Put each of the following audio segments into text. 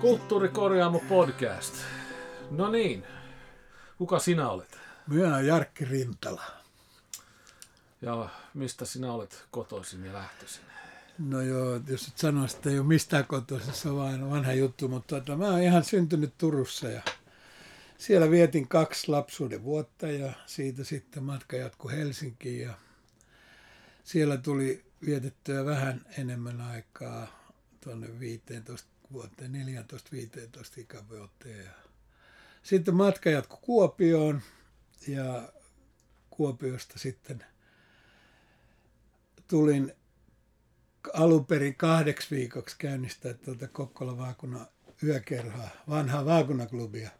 Kulttuurikorjaamo podcast. No niin, kuka sinä olet? Minä olen Jarkki Rintala. Ja mistä sinä olet kotoisin ja lähtöisin? No joo, jos et sano, että ei ole mistään kotoisin, se on vain vanha juttu, mutta tota, mä olen ihan syntynyt Turussa ja siellä vietin kaksi lapsuuden vuotta ja siitä sitten matka jatkui Helsinkiin ja siellä tuli vietettyä vähän enemmän aikaa tuonne 15 vuoteen, 14-15 ikävuoteen. Sitten matka jatkui Kuopioon ja Kuopiosta sitten tulin alun perin kahdeksi viikoksi käynnistää tuota Kokkola vaakunnan yökerhoa, vanhaa vaakunaklubia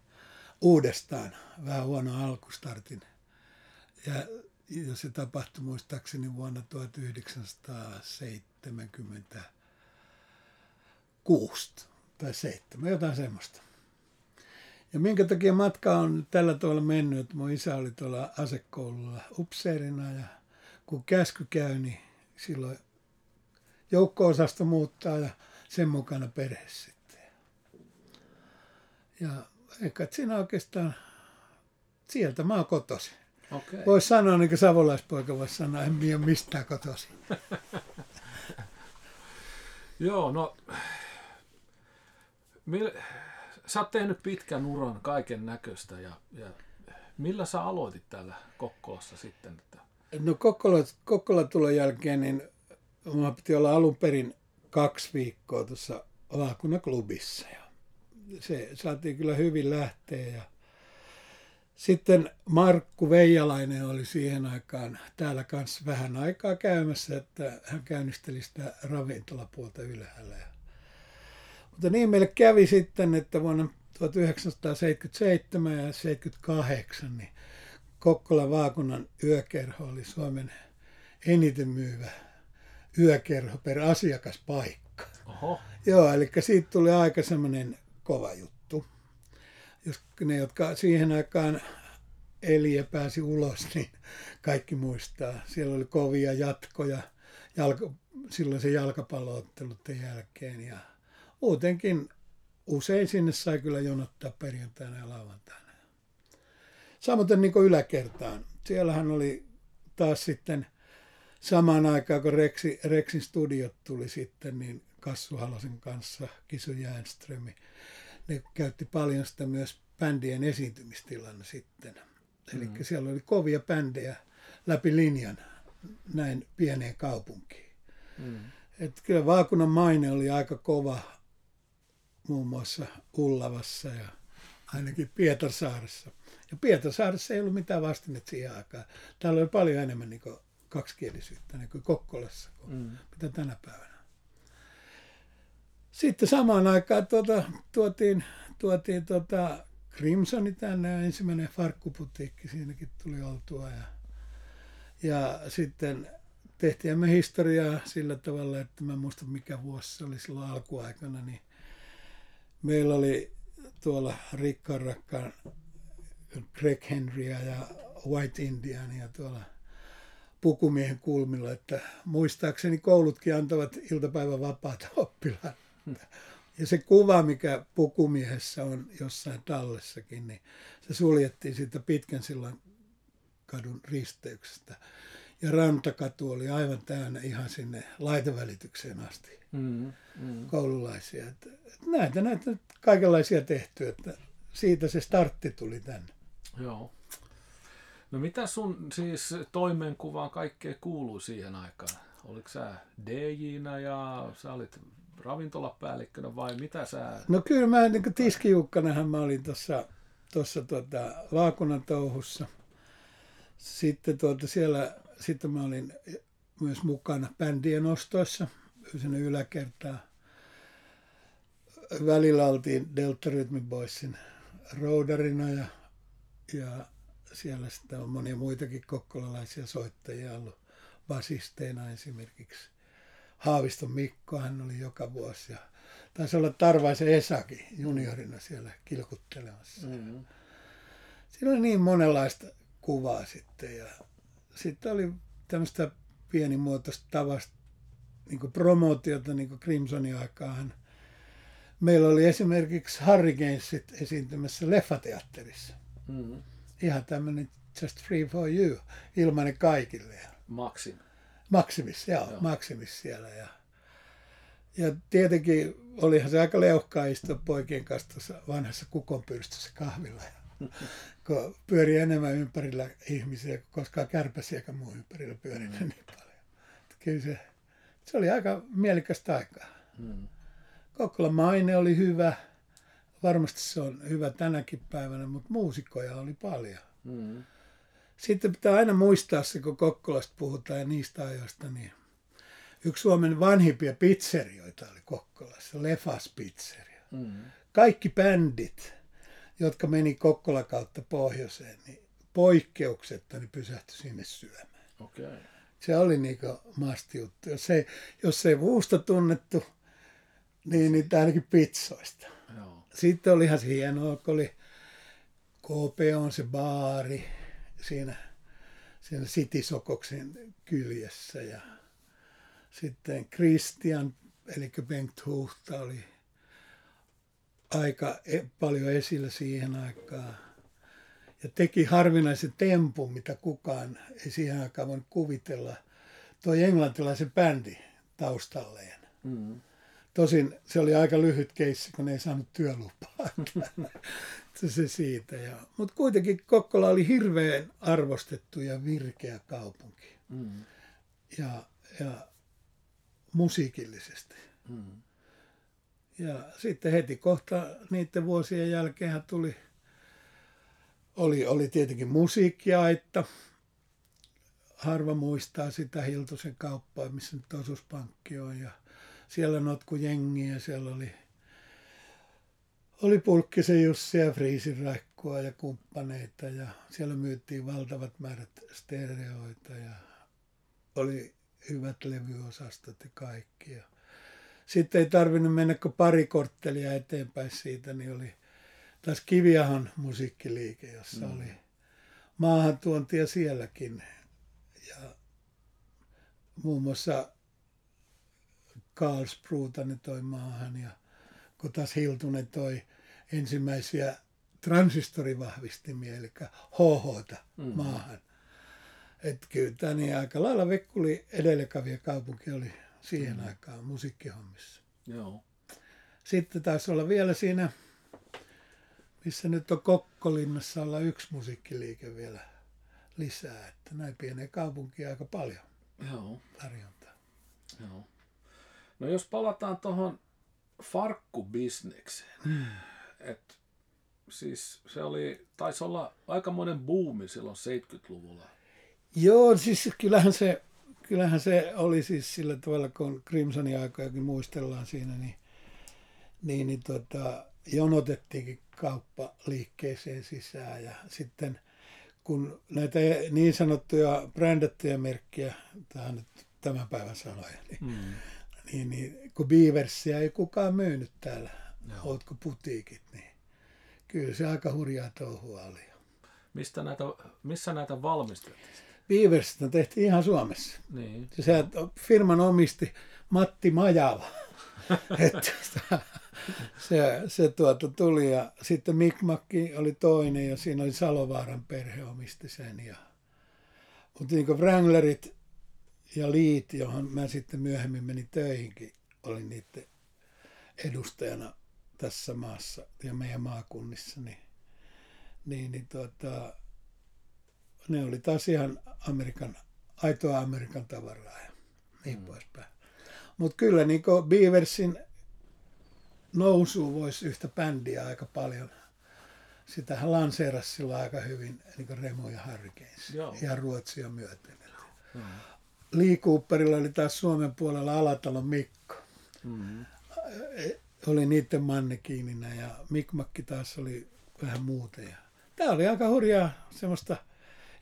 uudestaan. Vähän huono alkustartin. Ja, ja se tapahtui muistaakseni vuonna 1976 tai 7, jotain semmoista. Ja minkä takia matka on tällä tavalla mennyt, että mun isä oli tuolla asekoululla upseerina ja kun käsky käy, niin silloin joukko-osasto muuttaa ja sen mukana perhe sitten. Ja eikä siinä oikeastaan, sieltä mä oon kotosi. Okei. Voisi sanoa, niin kuin savolaispoika voisi sanoa, en minä ole mistään kotosi. Joo, no... Mil, sä oot tehnyt pitkän uran kaiken näköistä ja, ja millä sä aloitit täällä Kokkolassa sitten? Että... No Kokkola, Kokkola tulon jälkeen, niin Mulla piti olla alun perin kaksi viikkoa tuossa vaakunaklubissa ja se saatiin kyllä hyvin lähteä ja sitten Markku Veijalainen oli siihen aikaan täällä kanssa vähän aikaa käymässä, että hän käynnisteli sitä ravintolapuolta ylhäällä. Mutta niin meille kävi sitten, että vuonna 1977 ja 1978 niin Kokkolan vaakunan yökerho oli Suomen eniten myyvä yökerho per asiakaspaikka. Oho. Joo, eli siitä tuli aika semmoinen kova juttu. Jos ne, jotka siihen aikaan eli ja pääsi ulos, niin kaikki muistaa. Siellä oli kovia jatkoja jalka, silloin se jalkapallootteluten jälkeen. Ja muutenkin usein sinne sai kyllä jonottaa perjantaina ja lauantaina. Samoin niin kuin yläkertaan. Siellähän oli taas sitten samaan aikaan, kun Rexi, Rexin studiot tuli sitten, niin Kassu Halosen kanssa, Kisu Jäänströmi, ne käytti paljon sitä myös bändien esiintymistilana sitten. Eli mm. siellä oli kovia bändejä läpi linjan näin pieneen kaupunkiin. Mm. Et kyllä Vaakunan maine oli aika kova muun muassa Ullavassa ja ainakin Pietarsaaressa. Ja Pietarsaaressa ei ollut mitään vastinetta siihen aikaan. Täällä oli paljon enemmän niin kaksikielisyyttä niin kuin Kokkolassa kuin mm. mitä tänä päivänä. Sitten samaan aikaan tuota, tuotiin, tuotiin tuota Crimsoni tänne ja ensimmäinen farkkuputiikki siinäkin tuli oltua. Ja, ja sitten tehtiin me historiaa sillä tavalla, että mä muistan mikä vuosi se oli silloin alkuaikana, niin meillä oli tuolla rikkaan Greg Henrya ja White Indiania tuolla – pukumiehen kulmilla, että muistaakseni koulutkin antavat iltapäivän vapaata oppilaan. Ja se kuva, mikä pukumiehessä on jossain tallessakin, niin se suljettiin siitä pitkän sillan kadun risteyksestä. Ja rantakatu oli aivan täynnä ihan sinne laitevälitykseen asti mm, mm. koululaisia. Että, että näitä, näitä kaikenlaisia tehty, että siitä se startti tuli tänne. Joo. No mitä sun siis toimenkuvaan kaikkea kuuluu siihen aikaan? Oliko sä dj ja sä olit ravintolapäällikkönä vai mitä sä... No kyllä mä niin tiskijukkanahan mä olin tuossa tuossa tuota, vaakunan touhussa. Sitten tuota, siellä sitten mä olin myös mukana bändien ostoissa sinne yläkertaan. Välillä oltiin Delta Rhythm Boysin roudarina ja, ja siellä sitten on monia muitakin kokkolalaisia soittajia ollut basisteina esimerkiksi. Haaviston Mikko, hän oli joka vuosi ja taisi olla Tarvaisen Esakin juniorina siellä kilkuttelemassa. Mm-hmm. Siinä oli niin monenlaista kuvaa sitten ja sitten oli tämmöistä pienimuotoista tavasta niin kuin promootiota niin kuin Crimsonin aikaan meillä oli esimerkiksi Harry Gainsit esiintymässä leffateatterissa. Mm. Ihan tämmöinen Just Free for You, ilmainen kaikille. Ja Maksin. Maksimis, joo, joo. Maksimis siellä. Ja, ja tietenkin olihan se aika leuhkaa istua poikien kanssa tuossa vanhassa kukonpyrstössä kahvilla. Ja, kun pyöri enemmän ympärillä ihmisiä kuin koskaan eikä muu ympärillä pyörinyt mm. niin paljon. Että kyllä se, se oli aika mielekästä aikaa. Mm. Kokkolan maine oli hyvä. Varmasti se on hyvä tänäkin päivänä, mutta muusikkoja oli paljon. Mm. Sitten pitää aina muistaa se, kun Kokkolasta puhutaan ja niistä ajoista, niin yksi Suomen vanhimpia pizzerioita oli Kokkolassa, Lefas Pizzeria. Mm. Kaikki bändit, jotka meni Kokkola kautta pohjoiseen, niin poikkeuksetta niin pysähtyi sinne syömään. Okay. Se oli niinku masti juttu. Jos ei, jos ei vuusta tunnettu, niin, niin ainakin pizzoista. Joo. Sitten oli ihan hienoa, kun oli KP on se baari siinä, siinä City-sokoksen kyljessä ja sitten Christian, eli Bengt Huhta oli aika e- paljon esillä siihen aikaan. Ja teki harvinaisen tempun, mitä kukaan ei siihen aikaan voinut kuvitella. Toi englantilaisen bändi taustalleen. Mm. Tosin se oli aika lyhyt keissi, kun ei saanut työlupaa. se siitä. Ja, mutta kuitenkin Kokkola oli hirveän arvostettu ja virkeä kaupunki. Mm. Ja, ja musiikillisesti. Mm. Ja sitten heti kohta niiden vuosien jälkeen tuli, oli, oli tietenkin musiikkiaitta. Harva muistaa sitä Hiltusen kauppaa, missä nyt osuuspankki on. Ja siellä notku jengiä, siellä oli, oli Pulkkisen Jussi ja Friisin Raikkua ja kumppaneita. Ja siellä myyttiin valtavat määrät stereoita ja oli hyvät levyosastot ja kaikki. Ja sitten ei tarvinnut mennä kuin pari korttelia eteenpäin siitä, niin oli taas Kiviahan musiikkiliike, jossa mm. oli maahantuontia sielläkin. Ja muun muassa Karlsbruuta ne toi maahan ja kun taas Hiltunen toi ensimmäisiä transistorivahvistimia, eli HH mm. maahan. Että kyllä tämä niin aika lailla Vekkuli edelläkävijä kaupunki oli siihen mm. aikaan musiikkihommissa. Joo. Sitten taisi olla vielä siinä, missä nyt on Kokkolinnassa olla yksi musiikkiliike vielä lisää. Että näin pienen kaupunki aika paljon Joo. tarjontaa. Joo. No jos palataan tuohon farkkubisnekseen, Hmm. että siis se oli, taisi olla aikamoinen buumi silloin 70-luvulla. Joo, siis kyllähän se, kyllähän se oli siis sillä tavalla, kun Crimsonin aikojakin muistellaan siinä, niin, niin, niin tota, jonotettiinkin kauppaliikkeeseen sisään ja sitten kun näitä niin sanottuja brändättyjä merkkiä, tämä nyt tämän päivän sanoja, niin, Mm. niin, niin kun Beaversia ei kukaan myynyt täällä, Joo. ootko putiikit, niin kyllä se aika hurjaa touhua oli. Mistä näitä, missä näitä valmistettiin? Beaversista tehtiin ihan Suomessa. Niin. Se firman omisti Matti Majava. että sitä- se, se tuota tuli ja sitten Mikmakki oli toinen ja siinä oli Salovaaran perhe omisti sen. Ja, mutta niin kuin Wranglerit ja Liit, johon mä sitten myöhemmin menin töihinkin, olin niiden edustajana tässä maassa ja meidän maakunnissa, niin, niin, niin tuota, ne oli taas ihan Amerikan, aitoa Amerikan tavaraa ja niin mm. poispäin. Mutta kyllä niin Beaversin nousu voisi yhtä bändiä aika paljon. Sitähän lanseerasi silloin aika hyvin niin Remo ja Joo. ja Ruotsia myöten. Mm. Lee Cooperilla oli taas Suomen puolella Alatalon Mikko. Mm. Oli niiden mannekiinina ja Mikmakki taas oli vähän muuta. Tämä oli aika hurjaa semmoista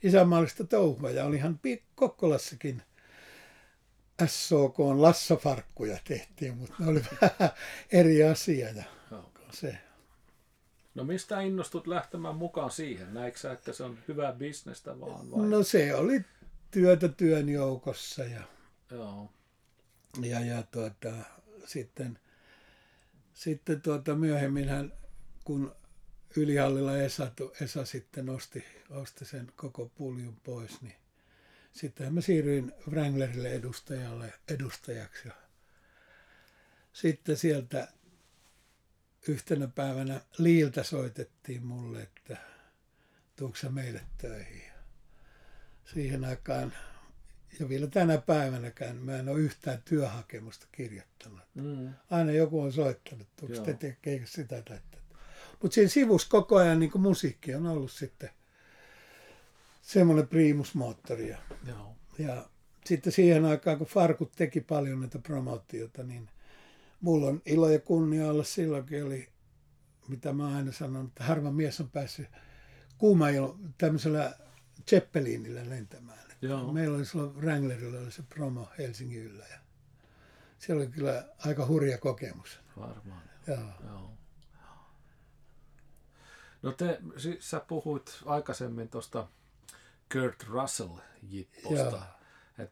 isänmaallista touhua ja olihan Kokkolassakin SOK on lassafarkkuja tehtiin, mutta ne oli vähän eri asia ja se. No mistä innostut lähtemään mukaan siihen? Näikö sä, että se on hyvää bisnestä vaan vai? No se oli työtä työn joukossa ja, Joo. ja, ja tuota, sitten Sitten tuota, myöhemmin kun Ylihallilla Esa, Esa sitten osti, osti sen koko puljun pois, niin sitten mä siirryin Wranglerille edustajalle, edustajaksi. Sitten sieltä yhtenä päivänä Liiltä soitettiin mulle, että tuutko sä meille töihin. Siihen aikaan ja vielä tänä päivänäkään mä en ole yhtään työhakemusta kirjoittanut. Mm. Aina joku on soittanut, tuutko te tekee sitä tai Mutta siinä sivussa koko ajan niin musiikki on ollut sitten semmoinen priimusmoottori. Joo. Ja sitten siihen aikaan, kun Farkut teki paljon näitä promotiota, niin mulla on ilo ja kunnia olla silloinkin, oli, mitä mä aina sanon, että harva mies on päässyt kuuma tämmöisellä Zeppelinillä lentämään. Joo. Meillä oli silloin Wranglerilla oli se promo Helsingin yllä. Ja se oli kyllä aika hurja kokemus. Varmaan. Joo. joo. No te, siis sä puhuit aikaisemmin tuosta Kurt Russell-jipposta. Et,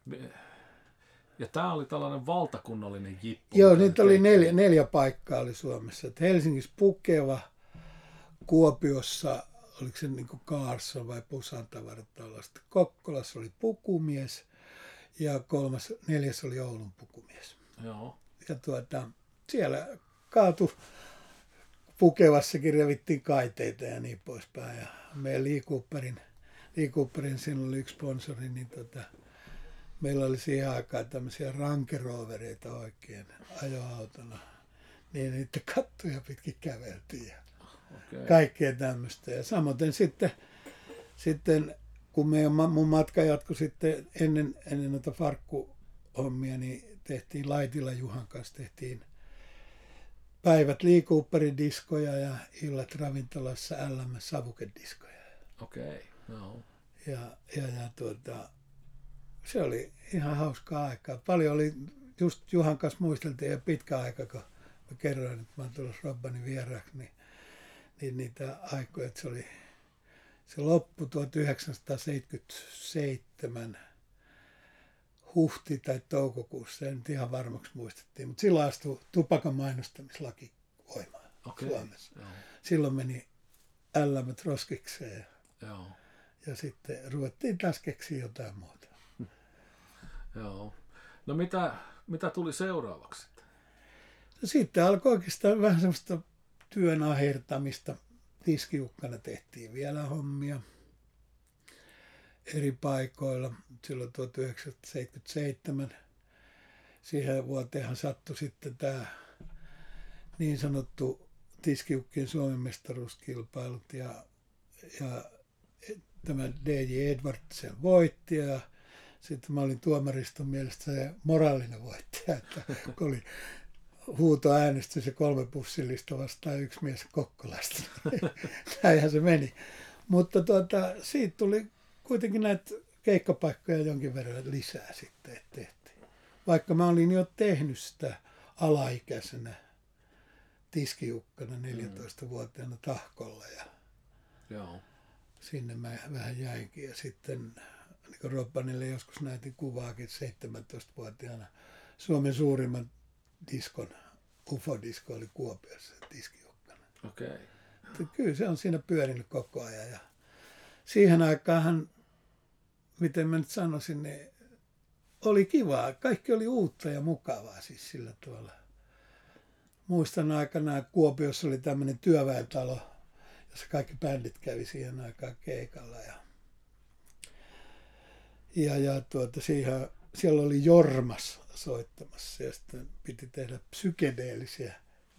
ja tämä oli tällainen valtakunnallinen jippo. Joo, niitä oli neljä, neljä paikkaa oli Suomessa. Et Helsingissä Pukeva, Kuopiossa, oliko se niin Kaarson vai Pusan tavaratalosta. Kokkolassa oli pukumies ja kolmas, neljäs oli Oulun pukumies. Joo. Ja tuota, siellä kaatu Pukevassakin revittiin kaiteita ja niin poispäin. Ja meidän Lee Cooperin – Lee Cooperin, siinä oli yksi sponsori, niin tota, meillä oli siihen aikaan tämmöisiä rankerovereita oikein ajoautona. Niin niitä kattoja pitkin käveltiin ja okay. kaikkea tämmöistä. Ja samoin sitten, sitten kun meidän, mun matka jatkui sitten ennen, ennen noita farkkuhommia, niin tehtiin Laitilla Juhan kanssa tehtiin päivät Lee Cooperin diskoja ja illat ravintolassa LM Savukediskoja. Okei. Okay. No. Ja, ja, ja tuota, se oli ihan hauskaa aikaa. Paljon oli, just Juhan kanssa muisteltiin ja pitkä aika, kun mä kerroin, että mä oon tulossa Robbanin vieraaksi, niin, niin niitä aikoja, että se oli, se loppu 1977 huhti tai toukokuussa, en nyt ihan varmaksi muistettiin, mutta silloin astui tupakan mainostamislaki voimaan okay. Suomessa. Joo. Silloin meni LM roskikseen. Joo ja sitten ruvettiin taas keksiä jotain muuta. Joo. No mitä, mitä tuli seuraavaksi sitten? No sitten alkoi oikeastaan vähän semmoista työn ahertamista. Tiskiukkana tehtiin vielä hommia eri paikoilla. Silloin 1977 siihen vuoteenhan sattui sitten tämä niin sanottu tiskiukkien Suomen mestaruuskilpailut ja, ja tämä DJ Edwardsen voitti ja sitten mä olin tuomariston mielestä se moraalinen voittaja, että kun oli huutoäänestys ja kolme pussillista vastaan yksi mies Kokkolasta. Näinhän se meni. Mutta tuota, siitä tuli kuitenkin näitä keikkapaikkoja jonkin verran lisää sitten, että tehtiin. Vaikka mä olin jo tehnyt sitä alaikäisenä tiskiukkana 14-vuotiaana tahkolla. Ja Joo sinne mä vähän jäinkin. Ja sitten niin Robbanille joskus näytin kuvaakin 17-vuotiaana Suomen suurimman diskon, UFO-disko oli Kuopiossa, diskiukkana. Okei. Okay. Kyllä se on siinä pyörinyt koko ajan. Ja siihen aikaan, miten mä nyt sanoisin, niin oli kivaa. Kaikki oli uutta ja mukavaa siis sillä tavalla. Muistan aikana, Kuopiossa oli tämmöinen työväentalo, jossa kaikki bändit kävi siihen aikaan keikalla. Ja, ja, ja tuota, siihen, siellä oli Jormas soittamassa ja sitten piti tehdä psykedeellisiä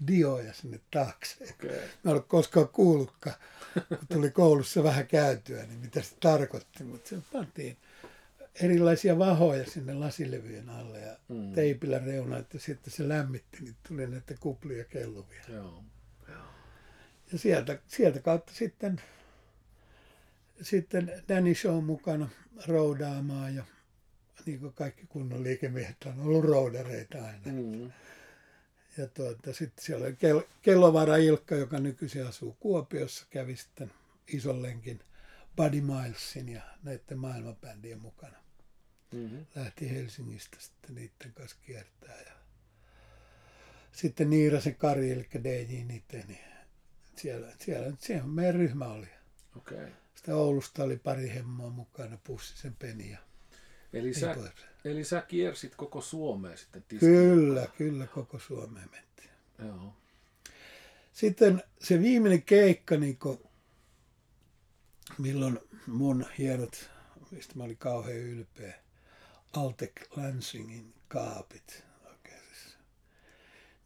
dioja sinne taakse. Okay. Mä en ole koskaan kuullutkaan, kun tuli koulussa vähän käytyä, niin mitä se tarkoitti, mutta se pantiin erilaisia vahoja sinne lasilevyjen alle ja mm. teipillä reuna, että sitten se lämmitti, niin tuli näitä kuplia kelluvia. Joo. Ja sieltä, sieltä kautta sitten, sitten Danny Show mukana roudaamaan ja niin kuin kaikki kunnon liikemiehet on ollut roudareita aina. Mm. Ja tuota, sitten siellä oli Kel- Kellovara Ilkka, joka nykyisin asuu Kuopiossa, kävi sitten ison lenkin Buddy Milesin ja näiden maailmanbändien mukana. Mm-hmm. Lähti Helsingistä sitten niiden kanssa kiertää. Ja sitten Niirasen Kari, eli DJ niitä, niin siellä, siellä, siellä meidän ryhmä oli. Okay. Sitten Oulusta oli pari hemmoa mukana, Pussisen Peni ja Eli niin sä. Eli sä kiersit koko Suomea sitten tiskiin? Kyllä, kyllä, koko Suomeen mentiin. Joo. Sitten se viimeinen keikka, niin kun, milloin mun hienot, mistä mä olin kauhean ylpeä, Altec Lansingin kaapit. Oikein siis.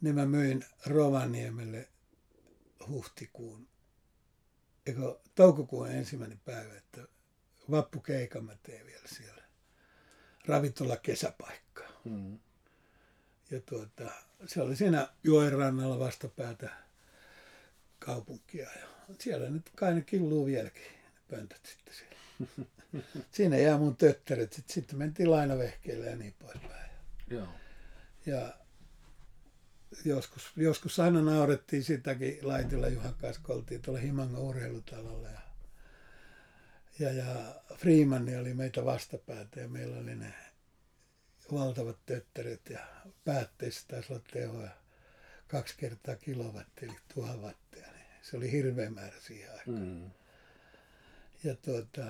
Ne mä myin Rovaniemelle huhtikuun, eikö toukokuun ensimmäinen päivä, että vappukeikan mä teen vielä siellä. Ravintola kesäpaikka. Mm. Ja tuota, se oli siinä joen rannalla vastapäätä kaupunkia. Ja siellä nyt kai ne killuu vieläkin, ne pöntöt sitten siellä. Siinä jää mun töttäret. Sitten, sitten mentiin lainavehkeille ja niin poispäin. Joo. Ja joskus, joskus aina naurettiin sitäkin Laitilla Juhan kanssa, kun oltiin tuolla Himangon urheilutalolla. Ja, ja, ja Freeman oli meitä vastapäätä ja meillä oli ne valtavat töttäret ja päätteissä taisi olla tehoa kaksi kertaa kilowatti, eli tuhat wattia. Niin se oli hirveä määrä siihen aikaan. Mm. Ja tuota,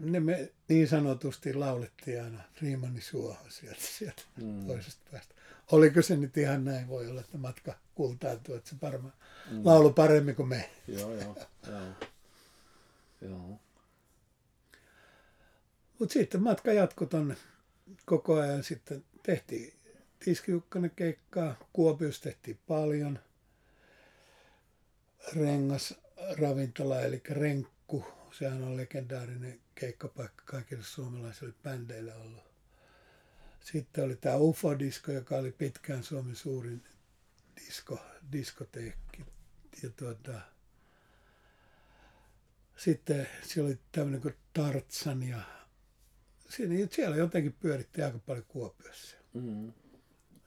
ne me niin sanotusti laulettiin aina Freemanin suohon sieltä, sieltä Mm. toisesta päästä. Oliko se nyt ihan näin? Voi olla, että matka kultaantuu, että se varmaan Mm. laulu paremmin kuin me. Joo, joo, joo. Joo. Mutta sitten matka jatkoi tonne koko ajan. Sitten tehtiin tiskiukkanen keikkaa. Kuopiossa tehtiin paljon. Rengas ravintola, eli Renkku. Sehän on legendaarinen keikkapaikka kaikille suomalaisille bändeille ollut. Sitten oli tämä UFO-disko, joka oli pitkään Suomen suurin disko, diskoteekki. Ja tuota, sitten siellä oli tämmöinen kuin Tartsan ja siinä, siellä jotenkin pyöritti aika paljon Kuopiossa. Mm.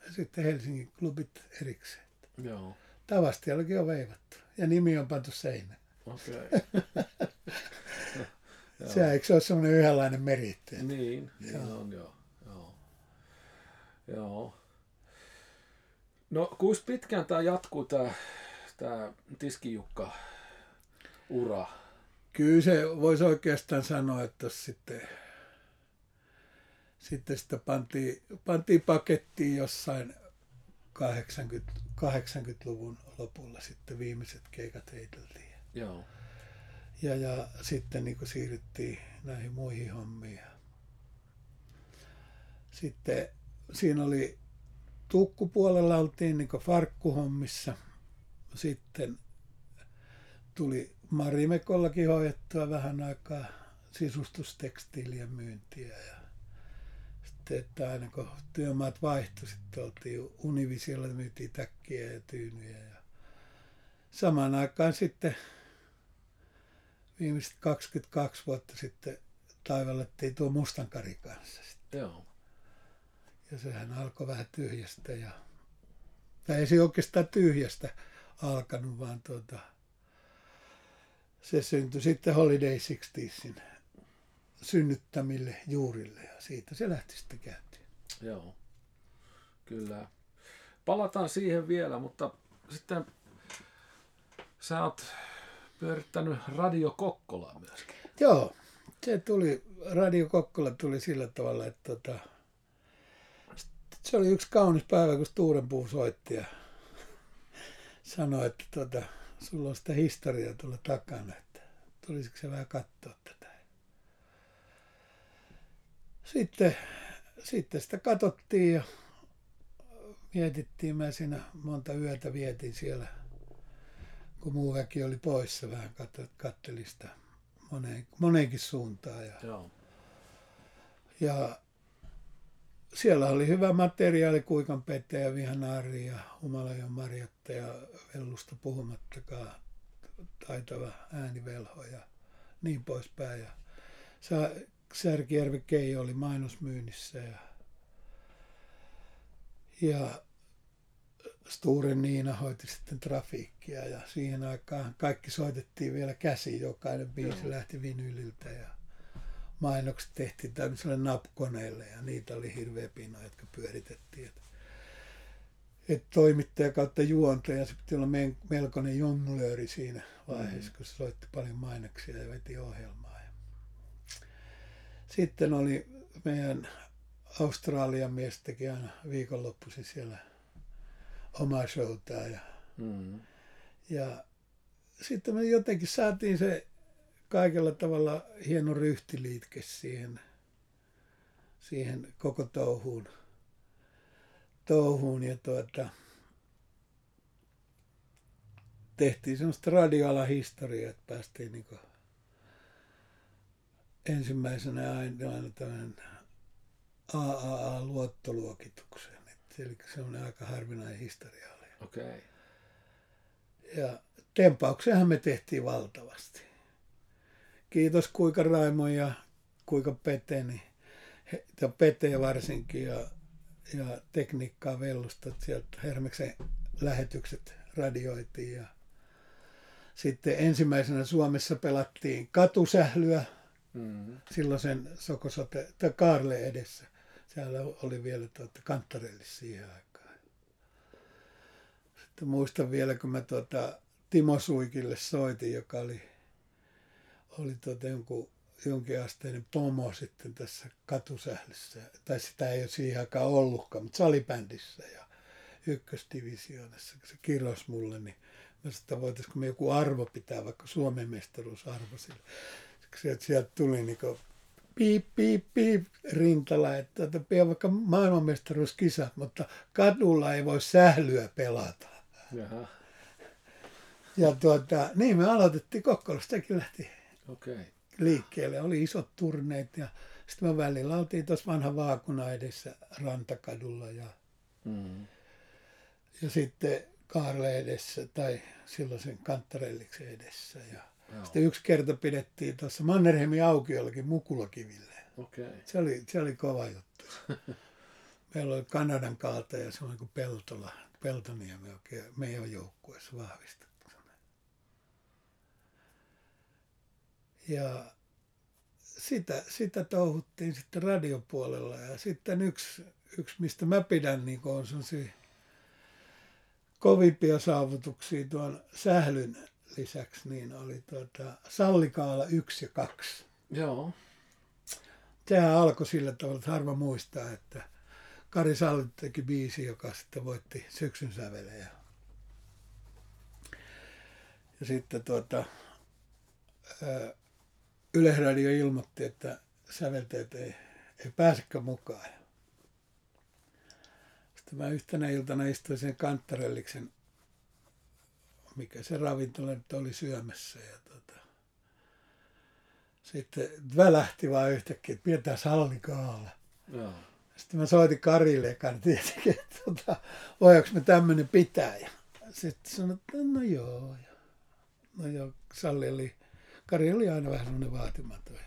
Ja sitten Helsingin klubit erikseen. Joo. Tavastiallakin on veivattu ja nimi on pantu seinään. Okei. Joo. Se, eikö se ole semmoinen yhdenlainen meritti? Niin, niin Joo. on joo. Joo. Joo. No, kuinka pitkään tämä jatkuu, tämä tää Tiskijukka ura? Kyllä se voisi oikeastaan sanoa, että sitten, sitten sitä pantiin, pantiin pakettiin jossain 80, 80-luvun lopulla sitten viimeiset keikat heiteltiin. Joo. Ja, ja sitten niin kuin siirryttiin näihin muihin hommiin. Sitten siinä oli tukkupuolella oltiin niin kuin farkkuhommissa. Sitten tuli Marimekollakin hoidettua vähän aikaa sisustustekstiilien myyntiä. Ja sitten, että aina kun työmaat vaihtui, sitten oltiin Univisiolla myytiin täkkiä ja tyynyjä. Ja samaan aikaan sitten viimeiset 22 vuotta sitten taivallettiin tuo Mustankari kanssa. Sitten. Joo. Ja sehän alkoi vähän tyhjästä. Ja... Tai ei se oikeastaan tyhjästä alkanut, vaan tuota, se syntyi sitten Holiday 60sin synnyttämille juurille ja siitä se lähti sitten käyntiin. Joo. Kyllä. Palataan siihen vielä, mutta sitten sä oot pyörittänyt Radio Kokkolaa myöskin. Joo, se tuli, Radio Kokkola tuli sillä tavalla, että tota, se oli yksi kaunis päivä, kun Sturenpuu soitti ja sanoi, että tota, sulla on sitä historiaa tuolla takana, että tulisiko se vähän katsoa tätä. Sitten, sitten sitä katsottiin ja mietittiin, mä siinä monta yötä vietin siellä, kun muu väki oli poissa vähän, kat- kattelin sitä moneen, moneenkin suuntaan. Ja, Joo. ja siellä oli hyvä materiaali, Kuikan Pete ja Vihanaari ja Humalajon Marjatta ja Vellusta puhumattakaan taitava äänivelho ja niin poispäin. Ja Sa- Särkijärvi Keijo oli mainosmyynnissä ja, ja Sturen Niina hoiti sitten trafiikkia ja siihen aikaan kaikki soitettiin vielä käsi, jokainen biisi Joo. lähti vinyliltä ja mainokset tehtiin tämmöiselle napkoneelle ja niitä oli hirveä pino, jotka pyöritettiin. Et- että toimittaja kautta juontaja, se piti olla melkoinen jonglööri siinä vaiheessa, mm. kun se soitti paljon mainoksia ja veti ohjelmaa. Sitten oli meidän Australian mies teki aina viikonloppuisin siellä omaa showtaa ja, mm. ja sitten me jotenkin saatiin se kaikella tavalla hieno ryhtiliitke siihen, siihen koko touhuun. touhuun ja tuota, tehtiin semmoista radioalahistoriaa, että päästiin niin ensimmäisenä aina, tämmöinen AAA-luottoluokitukseen. Eli se on aika harvinainen historia. Okei. Okay. Ja tempauksenhan me tehtiin valtavasti. Kiitos kuinka Raimo ja kuinka Pete, niin, ja Pete varsinkin ja, ja tekniikkaa vellustat sieltä Hermeksen lähetykset radioitiin ja sitten ensimmäisenä Suomessa pelattiin katusählyä mm-hmm. silloin sen Sokosote, tai Kaarle edessä. Siellä oli vielä tuota, kanttarellis siihen aikaan. Sitten muistan vielä, kun mä tuota, Timo Suikille soitin, joka oli, oli tuota jonkun, jonkinasteinen pomo sitten tässä katusählyssä. Tai sitä ei ole siihen aikaan ollutkaan, mutta salibändissä ja ykkösdivisioonassa, se kirjoisi mulle, niin mä että voitaisiko me joku arvo pitää, vaikka Suomen mestaruusarvo sille. Sieltä, sieltä tuli niin kuin piip, piip, piip rintala, että, että vaikka maailmanmestaruuskisa, mutta kadulla ei voi sählyä pelata. Jaha. Ja tuota, niin me aloitettiin Kokkolastakin lähti okay. liikkeelle. Oli isot turneet ja sitten me välillä oltiin tuossa vanha vaakuna edessä Rantakadulla ja, mm. ja sitten Kaarle edessä tai silloin sen Kanttarelliksen edessä. Ja Joo. sitten yksi kerta pidettiin tuossa Mannerheimin aukiollakin Mukulakiville. Okay. Se, oli, se oli kova juttu. Meillä oli Kanadan kaalta ja se oli kuin Peltola, Peltoniemi oikein meidän joukkueessa vahvistettu. Ja sitä, sitä touhuttiin sitten radiopuolella. Ja sitten yksi, yksi mistä mä pidän, niin on sellaisia kovimpia saavutuksia tuon sählyn lisäksi, niin oli tuota Sallikaala 1 ja 2. Joo. Sehän alkoi sillä tavalla, että harva muistaa, että Kari Salli teki biisi, joka sitten voitti syksyn sävelejä. Ja sitten tuota, Yleisradio ilmoitti, että säveltäjät ei, ei pääsekään mukaan. Sitten mä yhtenä iltana istuin sen kanttarelliksen, mikä se ravintola nyt oli syömässä. Ja tota, sitten välähti vaan yhtäkkiä, että pidetään sallikaala. Joo. Sitten mä soitin Karille ja tietenkin, että tota, voidaanko me tämmöinen pitää. Ja sitten sanoin, että no joo. No joo, Salli oli Kari oli aina vähän semmoinen vaatimaton.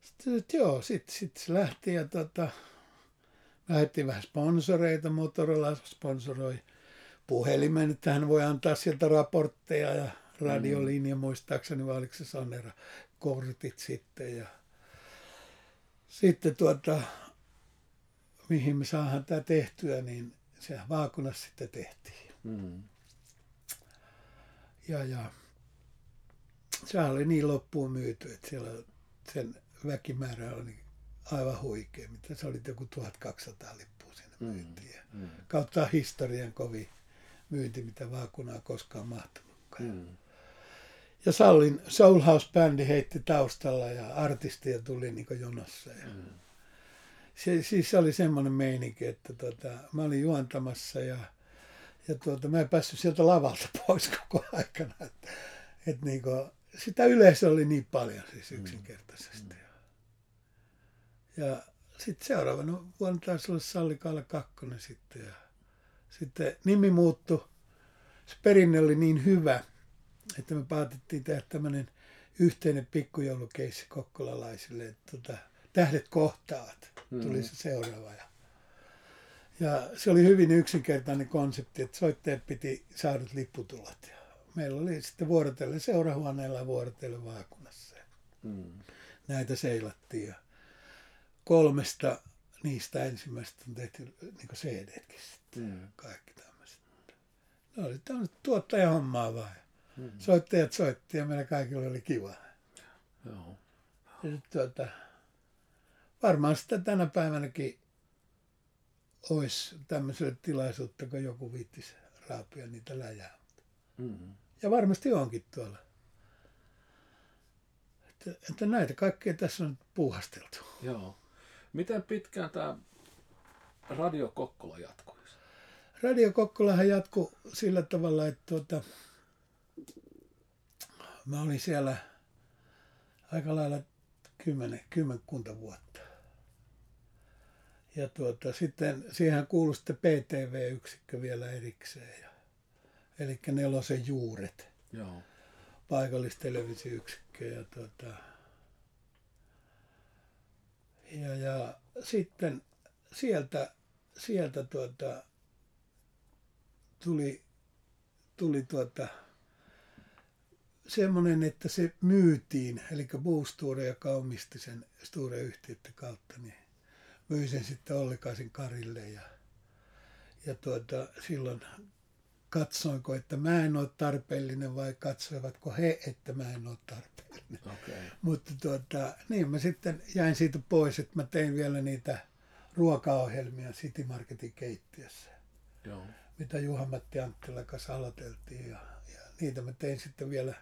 Sitten että joo, sitten sit se lähti ja tota, lähdettiin vähän sponsoreita, Motorola sponsoroi puhelimen, että hän voi antaa sieltä raportteja ja radiolinja mm. muistaakseni, vai oliko se Sonera, kortit sitten ja sitten tuota, mihin me saadaan tämä tehtyä, niin se vaakunassa sitten tehtiin. Mm. Ja, ja sehän oli niin loppuun myyty, että siellä sen väkimäärä oli aivan huikea, mitä se oli joku 1200 lippua siinä mm, myyntiin. Mm, mm. Kautta historian kovin myynti, mitä vaakunaa koskaan mahtunutkaan. Mm. Ja Sallin Soul House-bändi heitti taustalla ja artistia tuli niin jonossa. Ja mm. se, siis se oli semmoinen meininki, että tota, mä olin juontamassa ja, ja tuota, mä en päässyt sieltä lavalta pois koko aikana. Että, että niin kuin, sitä yleisö oli niin paljon siis mm. yksinkertaisesti. Mm. Ja sitten seuraavana vuonna taisi olla Salli Kalle kakkonen sitten. Ja sitten nimi muuttui. Se perinne oli niin hyvä, että me päätettiin tehdä tämmöinen yhteinen pikkujoulukeissi kokkolalaisille, että tota, tähdet kohtaavat. Tuli mm. se seuraava. Ja, ja se oli hyvin yksinkertainen konsepti, että soittajat piti saadut lipputulot. Ja meillä oli sitten vuorotellen seurahuoneella ja vuorotellen vaakunassa. Mm. Näitä seilattiin ja kolmesta niistä ensimmäistä on tehty niin sitten. Mm. Kaikki tämmöiset. Ne oli tämmöistä tuottajahommaa vaan. Mm. Soittajat soitti ja meillä kaikilla oli kiva. Joo. Ja sit, tuota, varmaan sitä tänä päivänäkin olisi tämmöiselle tilaisuutta, kun joku viittisi raapia niitä läjää. Mm. Ja varmasti onkin tuolla. Että, että näitä kaikkea tässä on puuhasteltu. Joo. Miten pitkään tämä Radio Kokkola jatkuisi? Radio Kokkolahan jatkui sillä tavalla, että tuota, mä olin siellä aika lailla kymmenen, kymmenkunta vuotta. Ja tuota, sitten siihen kuului sitten PTV-yksikkö vielä erikseen. Ja, eli nelosen juuret, Joo. paikallistelevisioyksikkö. Ja, tuota, ja, ja sitten sieltä, sieltä tuota, tuli, tuli tuota, semmoinen, että se myytiin, eli Boosture, joka omisti sen Sture-yhtiöiden kautta, niin myi sen sitten Ollikaisen Karille ja, ja tuota, silloin katsoinko, että mä en ole tarpeellinen vai katsoivatko he, että mä en ole tarpeellinen. Okay. Mutta tuota, niin mä sitten jäin siitä pois, että mä tein vielä niitä ruokaohjelmia City Marketin keittiössä, Joo. Mitä Juha-Matti Anttila kanssa aloiteltiin. Ja, ja niitä mä tein sitten vielä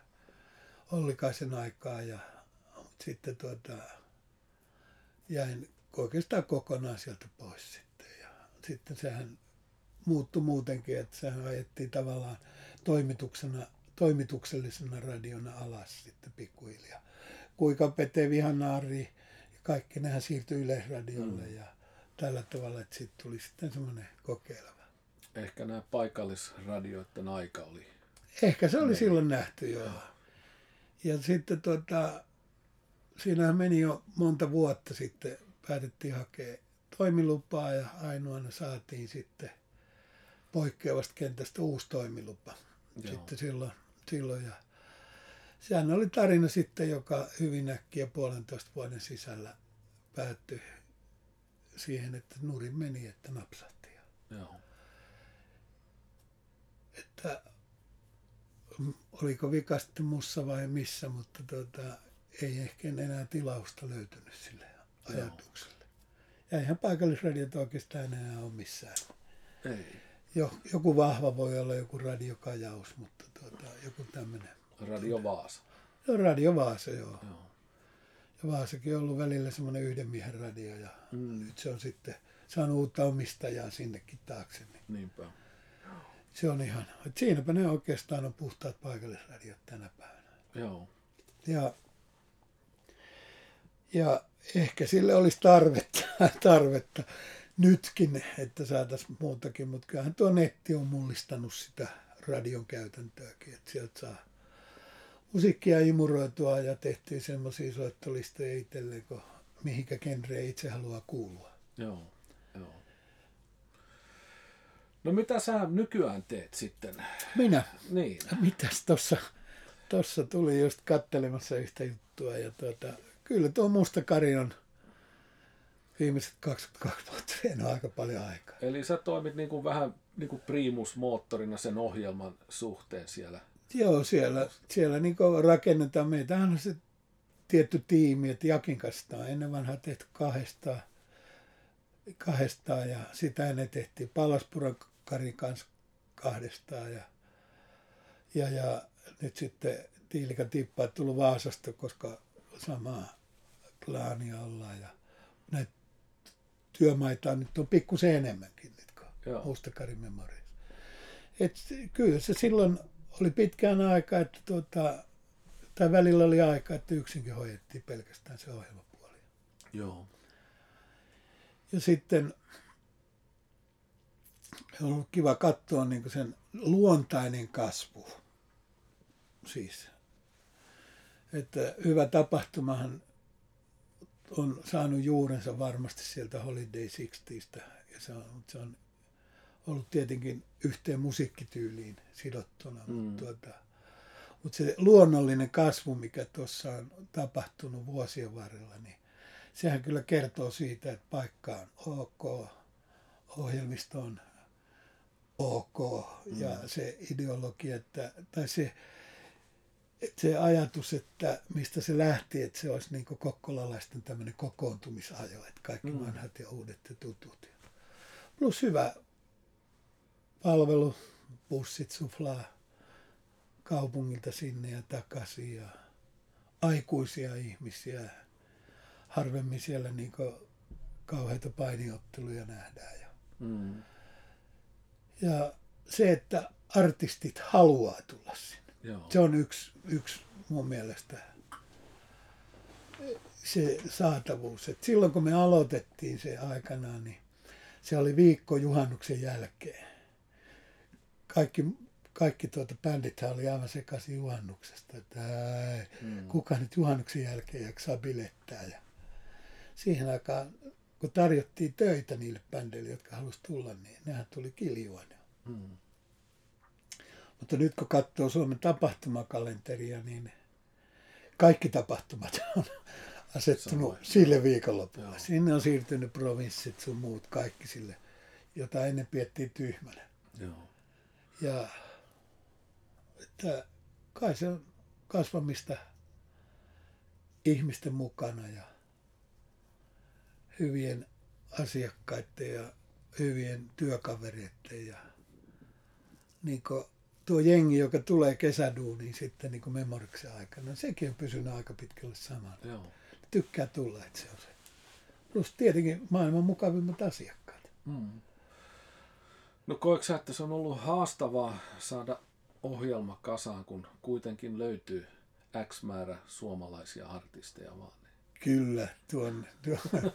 Ollikaisen aikaa ja mutta sitten tuota, jäin oikeastaan kokonaan sieltä pois sitten. Ja sitten sehän muuttui muutenkin, että sehän ajettiin tavallaan toimituksena, toimituksellisena radiona alas sitten pikkuhiljaa. Kuinka Pete Vihanaari ja kaikki nehän siirtyi Yleisradiolle mm. ja tällä tavalla, että siitä tuli sitten semmoinen kokeileva. Ehkä nämä paikallisradioiden aika oli. Ehkä se oli niin. silloin nähty, joo. Ja sitten tuota, siinähän meni jo monta vuotta sitten, päätettiin hakea toimilupaa ja ainoana saatiin sitten poikkeavasta kentästä uusi toimilupa. Joo. Sitten silloin, silloin ja sehän oli tarina sitten, joka hyvin äkkiä puolentoista vuoden sisällä päättyi siihen, että nurin meni, että napsahti. Joo. Että oliko vika sitten mussa vai missä, mutta tuota, ei ehkä enää tilausta löytynyt sille ajatukselle. Ja eihän paikallisradiot oikeastaan enää ole missään. Ei. Jo, joku vahva voi olla joku radiokajaus, mutta tuota, joku tämmöinen. Radio Vaasa. Joo, Radio Vaasa, joo. Joo. Ja Vaasakin on ollut välillä semmoinen yhden miehen radio ja Mm. nyt se on sitten saanut uutta omistajaa sinnekin taakse. Niin Niinpä. Se on ihan, että siinäpä ne oikeastaan on puhtaat paikallisradiot tänä päivänä. Joo. Ja, ja ehkä sille olisi tarvetta, tarvetta nytkin, että saataisiin muutakin, mutta kyllähän tuo netti on mullistanut sitä radion käytäntöäkin, että sieltä saa musiikkia imuroitua ja tehtiin semmoisia soittolistoja itselleen, kun mihinkä genreen itse haluaa kuulua. Joo. Joo. No mitä sä nykyään teet sitten? Minä, Niin. mitäs tossa, tossa tuli just kattelemassa yhtä juttua ja tuota, kyllä tuo Musta Kari on viimeiset 22 vuotta vienyt aika paljon aikaa. Eli sä toimit niin kuin vähän niin kuin primusmoottorina sen ohjelman suhteen siellä. Joo, siellä, siellä niin rakennetaan. Meitähän on se tietty tiimi, että Jakin kanssa on ennen vanhaa tehty kahdestaan, kahdestaan ja sitä ennen tehtiin Palaspuran Karin kanssa kahdestaan ja, ja, ja nyt sitten Tiilika Tippa on tullut Vaasasta, koska samaa klaania ollaan ja näitä työmaita nyt on pikkusen enemmänkin nyt kuin Memories. Et kyllä se silloin oli pitkään aika, että tuota, tai välillä oli aika, että yksinkin hoidettiin pelkästään se ohjelmapuoli. Joo. Ja sitten on ollut kiva katsoa niin sen luontainen kasvu. Siis, että hyvä tapahtumahan on saanut juurensa varmasti sieltä Holiday 60 ja se on, se on ollut tietenkin yhteen musiikkityyliin sidottuna, mm. mutta, tuota, mutta se luonnollinen kasvu, mikä tuossa on tapahtunut vuosien varrella, niin sehän kyllä kertoo siitä, että paikka on ok, ohjelmisto on ok ja mm. se ideologia, että, tai se, että se ajatus, että mistä se lähti, että se olisi niin kokkolalaisten tämmöinen kokoontumisajo, että kaikki mm. vanhat ja uudet ja tutut. Plus hyvä palvelu, bussit suflaa kaupungilta sinne ja takaisin ja aikuisia ihmisiä. Harvemmin siellä niin kauheita painiotteluja nähdään. Ja, mm. ja se, että artistit haluaa tulla sinne. Joo. Se on yksi, yksi mun mielestä se saatavuus. Et silloin kun me aloitettiin se aikanaan, niin se oli viikko juhannuksen jälkeen. Kaikki, kaikki tuota bändit oli aivan sekaisin juhannuksesta. Että ää, mm. kuka nyt juhannuksen jälkeen jaksaa bilettää. Ja siihen aikaan, kun tarjottiin töitä niille bändeille, jotka halusivat tulla, niin nehän tuli kiljuana. Mm. Mutta nyt kun katsoo Suomen tapahtumakalenteria, niin kaikki tapahtumat on asettunut Sama. sille viikonlopulle. Joo. Sinne on siirtynyt provinssit sun muut kaikki sille, jota ennen piettiin tyhmänä. Joo. Ja että kai se on kasvamista ihmisten mukana ja hyvien asiakkaiden ja hyvien työkavereiden ja niin tuo jengi, joka tulee kesäduuniin sitten niin memoriksen aikana, sekin on pysynyt aika pitkälle samana. Joo tykkää tulla, että se on se. Plus tietenkin maailman mukavimmat asiakkaat. Mm. No koetko sä, että se on ollut haastavaa saada ohjelma kasaan, kun kuitenkin löytyy X määrä suomalaisia artisteja vaan? Kyllä, tuon, tuon,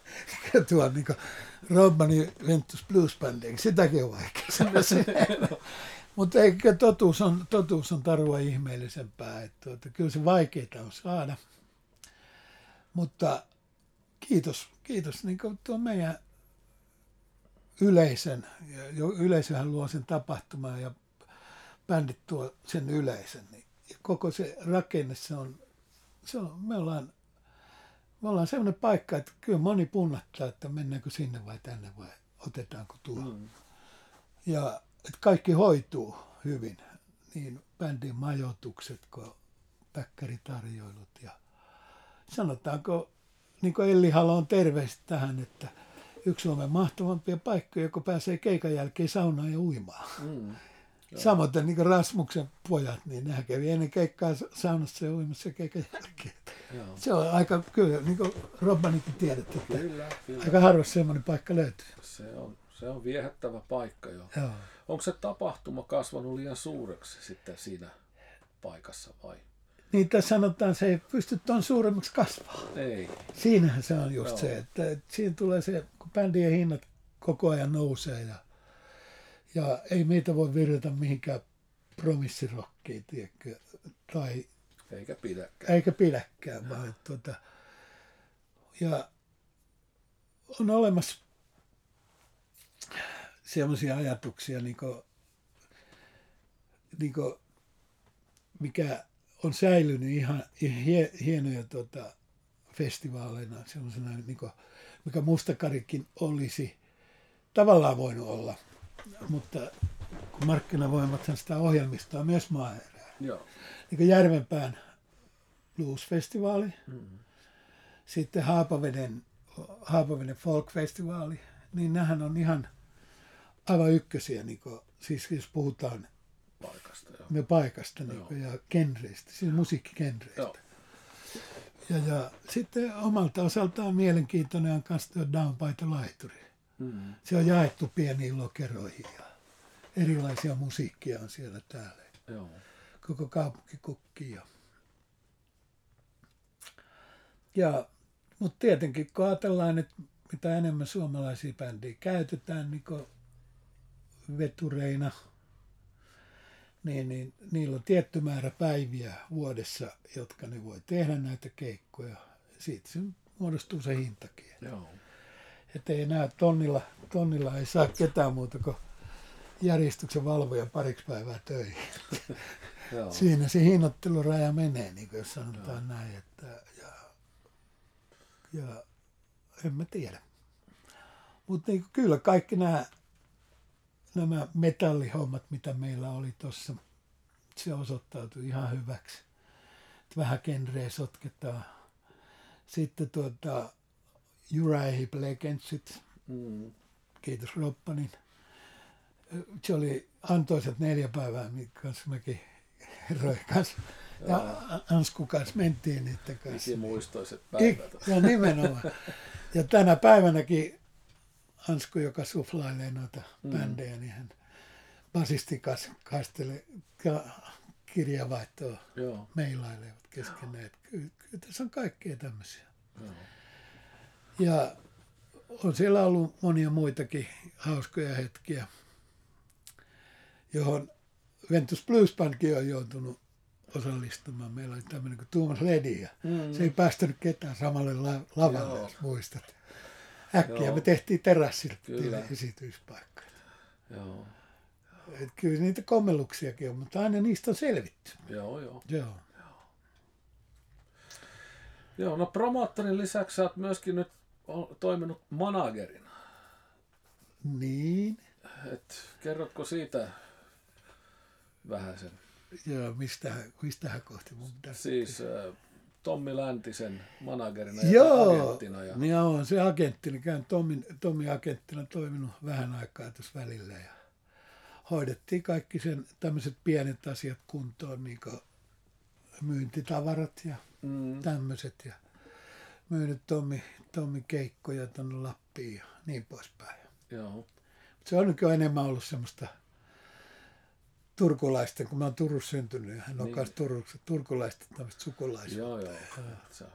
tuon niin Robbani Ventus Blues Banding, sitäkin on vaikea sanoa. Mutta eikä totuus on, totuus on tarua ihmeellisempää. Että tuota, kyllä se vaikeaa on saada. Mutta kiitos, kiitos niin tuon meidän yleisön. Yleisöhän luo sen tapahtuman ja bändit tuo sen yleisön. Niin koko se rakenne, se on, se on, me ollaan, me ollaan sellainen paikka, että kyllä moni punnattaa, että mennäänkö sinne vai tänne vai otetaanko tuo. Mm. Ja että kaikki hoituu hyvin, niin bändin majoitukset kuin päkkäritarjoilut ja sanotaanko, niin kuin Elli Halon terveistä tähän, että yksi Suomen mahtavampia paikkoja, kun pääsee keikan jälkeen saunaan ja uimaan. Mm. Samoin niin kuin Rasmuksen pojat, niin nehän kävi ennen keikkaa saunassa ja uimassa keikan jälkeen. Joo. Se on aika, kyllä, niin kuin Robbanikin tiedät, että kyllä, kyllä. aika harvassa semmoinen paikka löytyy. Se on, se on viehättävä paikka jo. Joo. Onko se tapahtuma kasvanut liian suureksi sitten siinä paikassa vai? niin tässä sanotaan, se ei pysty tuon suuremmaksi kasvaa. Ei. Siinähän se on just Joo. se, että, että siinä tulee se, kun bändien hinnat koko ajan nousee ja, ja ei meitä voi virrata mihinkään promissirokkiin, tiedätkö, tai eikä pidäkään. Eikä pidäkään, vaan että, tuota, ja on olemassa sellaisia ajatuksia, niin kuin, niin kuin, mikä on säilynyt ihan hie, hienoja tota, festivaaleina, semmoisena, niin kuin, mikä Mustakarikin olisi tavallaan voinut olla, mutta kun markkinavoimat sitä ohjelmistoa myös maaerää. Joo. Niin Järvenpään blues-festivaali, mm-hmm. sitten Haapaveden, Haapaveden folk-festivaali, niin nämähän on ihan aivan ykkösiä, niin kuin, siis jos puhutaan paikasta. Joo. Me paikasta niin kuin, ja genreistä, siis musiikkigenreistä. Joo. Ja, ja sitten omalta osaltaan mielenkiintoinen on myös tuo laituri. Mm. Se on jaettu pieniin lokeroihin ja erilaisia musiikkia on siellä täällä. Joo. Koko kaupunki kukkii. Ja, ja mutta tietenkin kun ajatellaan, että mitä enemmän suomalaisia bändejä käytetään niin vetureina – niin, niin niillä on tietty määrä päiviä vuodessa, jotka ne voi tehdä näitä keikkoja. Siitä se muodostuu se hintakin. Joo. Että ei enää tonnilla, tonnilla ei saa ketään muuta kuin järjestyksen valvoja pariksi päivää töihin. Siinä se hinnoitteluraja menee, niin kuin jos sanotaan Joo. näin. Että, ja, ja en mä tiedä. Mutta niin kyllä kaikki nämä, nämä metallihommat, mitä meillä oli tuossa, se osoittautui ihan hyväksi. Et vähän genreä sotketaan. Sitten tuota, Uriah Heep Legendsit, Mm. kiitos Roppanin. Se oli antoisat neljä päivää, minkä kanssa mäkin herrojen kanssa ja Ansku kanssa mentiin niiden kanssa. Ikimuistoiset Ik, päivät. ja nimenomaan. Ja tänä päivänäkin Ansku, joka suflailee noita mm. bändejä, niin hän basistin kanssa kaistelee ja kirjavaihtoa Joo, meilailevat keskenään. Kyllä tässä on kaikkea tämmöisiä. joo. Ja on siellä ollut monia muitakin hauskoja hetkiä, johon Ventus Blues Bandkin on joutunut osallistumaan. Meillä oli tämmöinen kuin Tuomas Ledi ja Mm. se ei päästänyt ketään samalle la- lavalle, Joo. jos muistat. Äkkiä Joo. me tehtiin terassilla Kyllä. esityspaikka. Joo, Et kyllä niitä kommelluksiakin on, mutta aina niistä on selvitty. joo, joo. Joo. Joo, no promoottorin lisäksi sä oot myöskin nyt toiminut managerina. Niin. Et kerrotko siitä vähän sen? Joo, mistä, mistähän kohti mun pitäisi. Siis äh, Tommi Läntisen managerina ja Joo, agenttina. Ja, joo, se agenttina, käyn Tommin, Tommi agenttina toiminut vähän aikaa tuossa välillä ja hoidettiin kaikki sen tämmöiset pienet asiat kuntoon, niin kuin myyntitavarat ja mm, tämmöiset ja myynyt Tommi, Tommi keikkoja tuonne Lappiin ja niin poispäin. joo, Se on nykyään enemmän ollut semmoista turkulaisten, kun mä oon Turussa syntynyt ja hän on Niin. myös Turussa, turkulaisten tämmöistä sukulaisuutta. joo, joo. Se,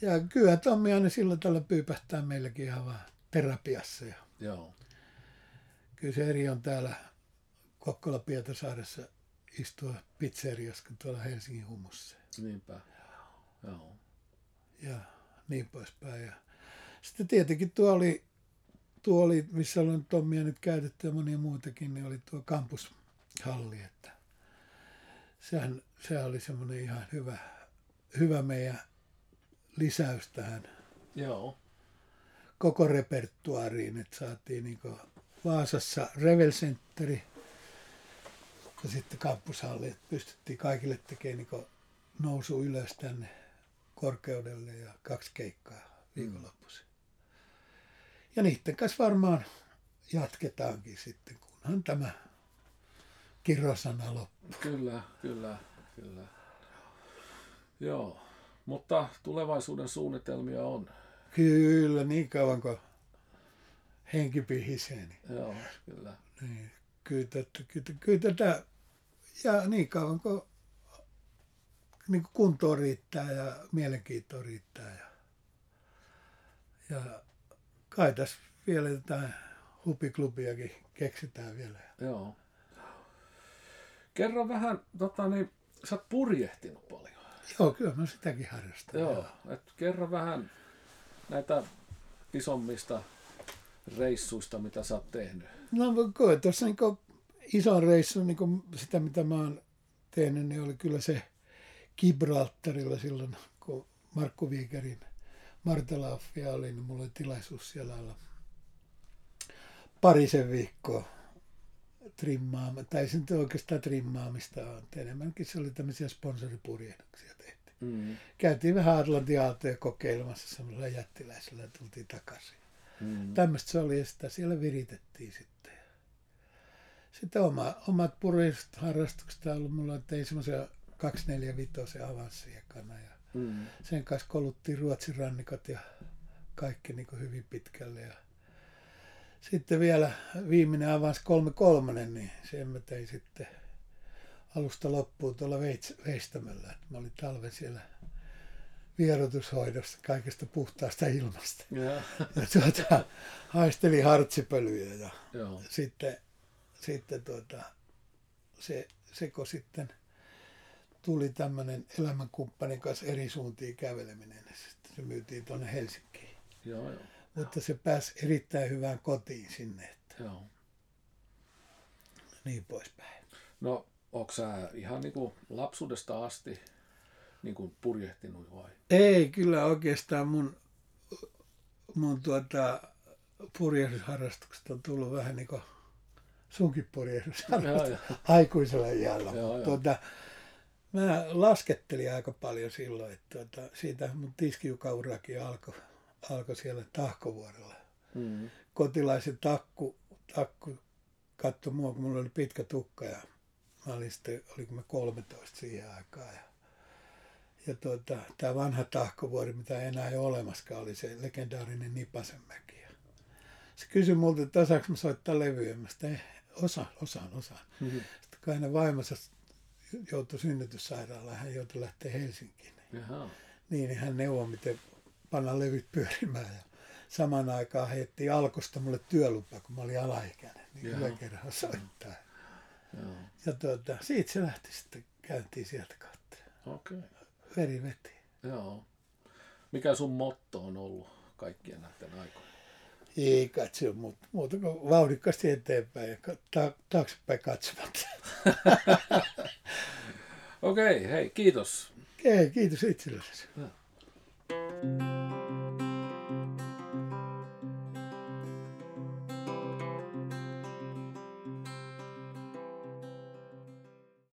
Ja kyllä Tommi aina silloin tällä pyypähtää meilläkin ihan vaan terapiassa. Ja joo, kyllä se eri on täällä Kokkola Pietasaaressa istua pizzeriassa kuin tuolla Helsingin humussa. niinpä. Joo, Ja niin poispäin. Ja sitten tietenkin tuo oli, tuo oli, missä on Tommia nyt käytetty ja monia muitakin, niin oli tuo kampushalli. Että sehän, sehän oli semmoinen ihan hyvä, hyvä meidän lisäys tähän joo, koko repertuaariin, että saatiin niin Vaasassa Revel Centeri ja sitten kampushalli, että pystyttiin kaikille tekemään niin nousu ylös tänne korkeudelle ja kaksi keikkaa viikonloppuisin. Ja niiden kanssa varmaan jatketaankin sitten, kunhan tämä kirosana loppuu. kyllä, kyllä, kyllä. Joo, mutta tulevaisuuden suunnitelmia on. Kyllä, niin kauan kuin henki pihisee, niin Joo, kyllä. Niin, kyllä, tätä, kyllä, kyllä tätä, ja niin kauan kuin niin kuin kuntoa riittää ja mielenkiintoa riittää. Ja, ja kai tässä vielä jotain hupiklubiakin keksitään vielä. Joo. Kerro vähän, tota niin, sä oot purjehtinut paljon. Joo, kyllä mä sitäkin harrastan. Joo, et kerro vähän näitä isommista reissuista, mitä sä oot tehnyt. No koe tuossa niin ison reissun, niin sitä mitä mä oon tehnyt, niin oli kyllä se Gibraltarilla silloin, kun Markku Viikerin Martelaaffia oli, niin mulla oli tilaisuus siellä olla parisen viikkoa trimmaama, tai se nyt oikeastaan trimmaamista on, enemmänkin se oli tämmöisiä sponsoripurjehduksia tehty. Mm. Käytiin vähän Atlantin aaltoja kokeilemassa semmoisella jättiläisellä ja tultiin takaisin. Mm. Tämmöistä se oli ja sitä siellä viritettiin sitten. Sitten oma, omat purjehdusharrastukset on ollut mulla, että ei semmoisia 245 avanssi ekana ja Mm. sen kanssa koluttiin Ruotsin rannikot ja kaikki niin kuin hyvin pitkälle. Ja sitten vielä viimeinen avans 33, niin sen mä tein sitten alusta loppuun tuolla Veits- Veistämällä. Mä olin talven siellä vierotushoidossa kaikesta puhtaasta ilmasta. Ja, Ja tuota, haistelin hartsipölyjä ja joo, sitten, sitten tuota, se, seko sitten tuli tämmöinen elämänkumppanin kanssa eri suuntiin käveleminen. Ja sitten se myytiin tuonne Helsinkiin. joo, joo, Mutta se pääsi erittäin hyvään kotiin sinne, että joo. niin poispäin. No, onko sä ihan niinku lapsuudesta asti niinku purjehtinut vai? Ei, kyllä oikeastaan mun mun tuota, purjehdusharrastuksesta on tullut vähän niin kuin sunkin purjehdusharrastus aikuisella iällä. Tuota, mä laskettelin aika paljon silloin, että tuota, siitä mun tiskiukaurakin alkoi alko siellä Tahkovuorella. Mm. Kotilaisen takku, takku katsoi mua, kun mulla oli pitkä tukka ja mä olin sitten, oliko mä 13 siihen aikaan. Ja, ja tuota, tämä vanha tahkovuori, mitä ei enää ole olemaskaan, oli se legendaarinen Nipasenmäki. Se kysyi multa, että osaanko mä soittaa levyä. Mä sitten, eh, osaan, osaan, osaan. Mm-hmm. Sitten kun hänen vaimonsa joutui synnytyssairaalaan, hän joutui lähteä Helsinkiin. Jaha. Niin, niin hän neuvoi, miten panna levyt pyörimään. Ja saman aikaan heitti alkosta mulle työlupa, kun mä olin alaikäinen, niin yhden kerran soittaa. Joo. Ja tuota, siitä se lähti sitten, käyntiin sieltä kautta. Okei. Okay. Veri veti. Joo. Mikä sun motto on ollut kaikkien näiden aikoina? Ei katso muuta, muuta kuin vauhdikkaasti eteenpäin ja ta- taaksepäin katsomatta. Okei, okay, hei, kiitos. Hei, kiitos itsellesi. Ja.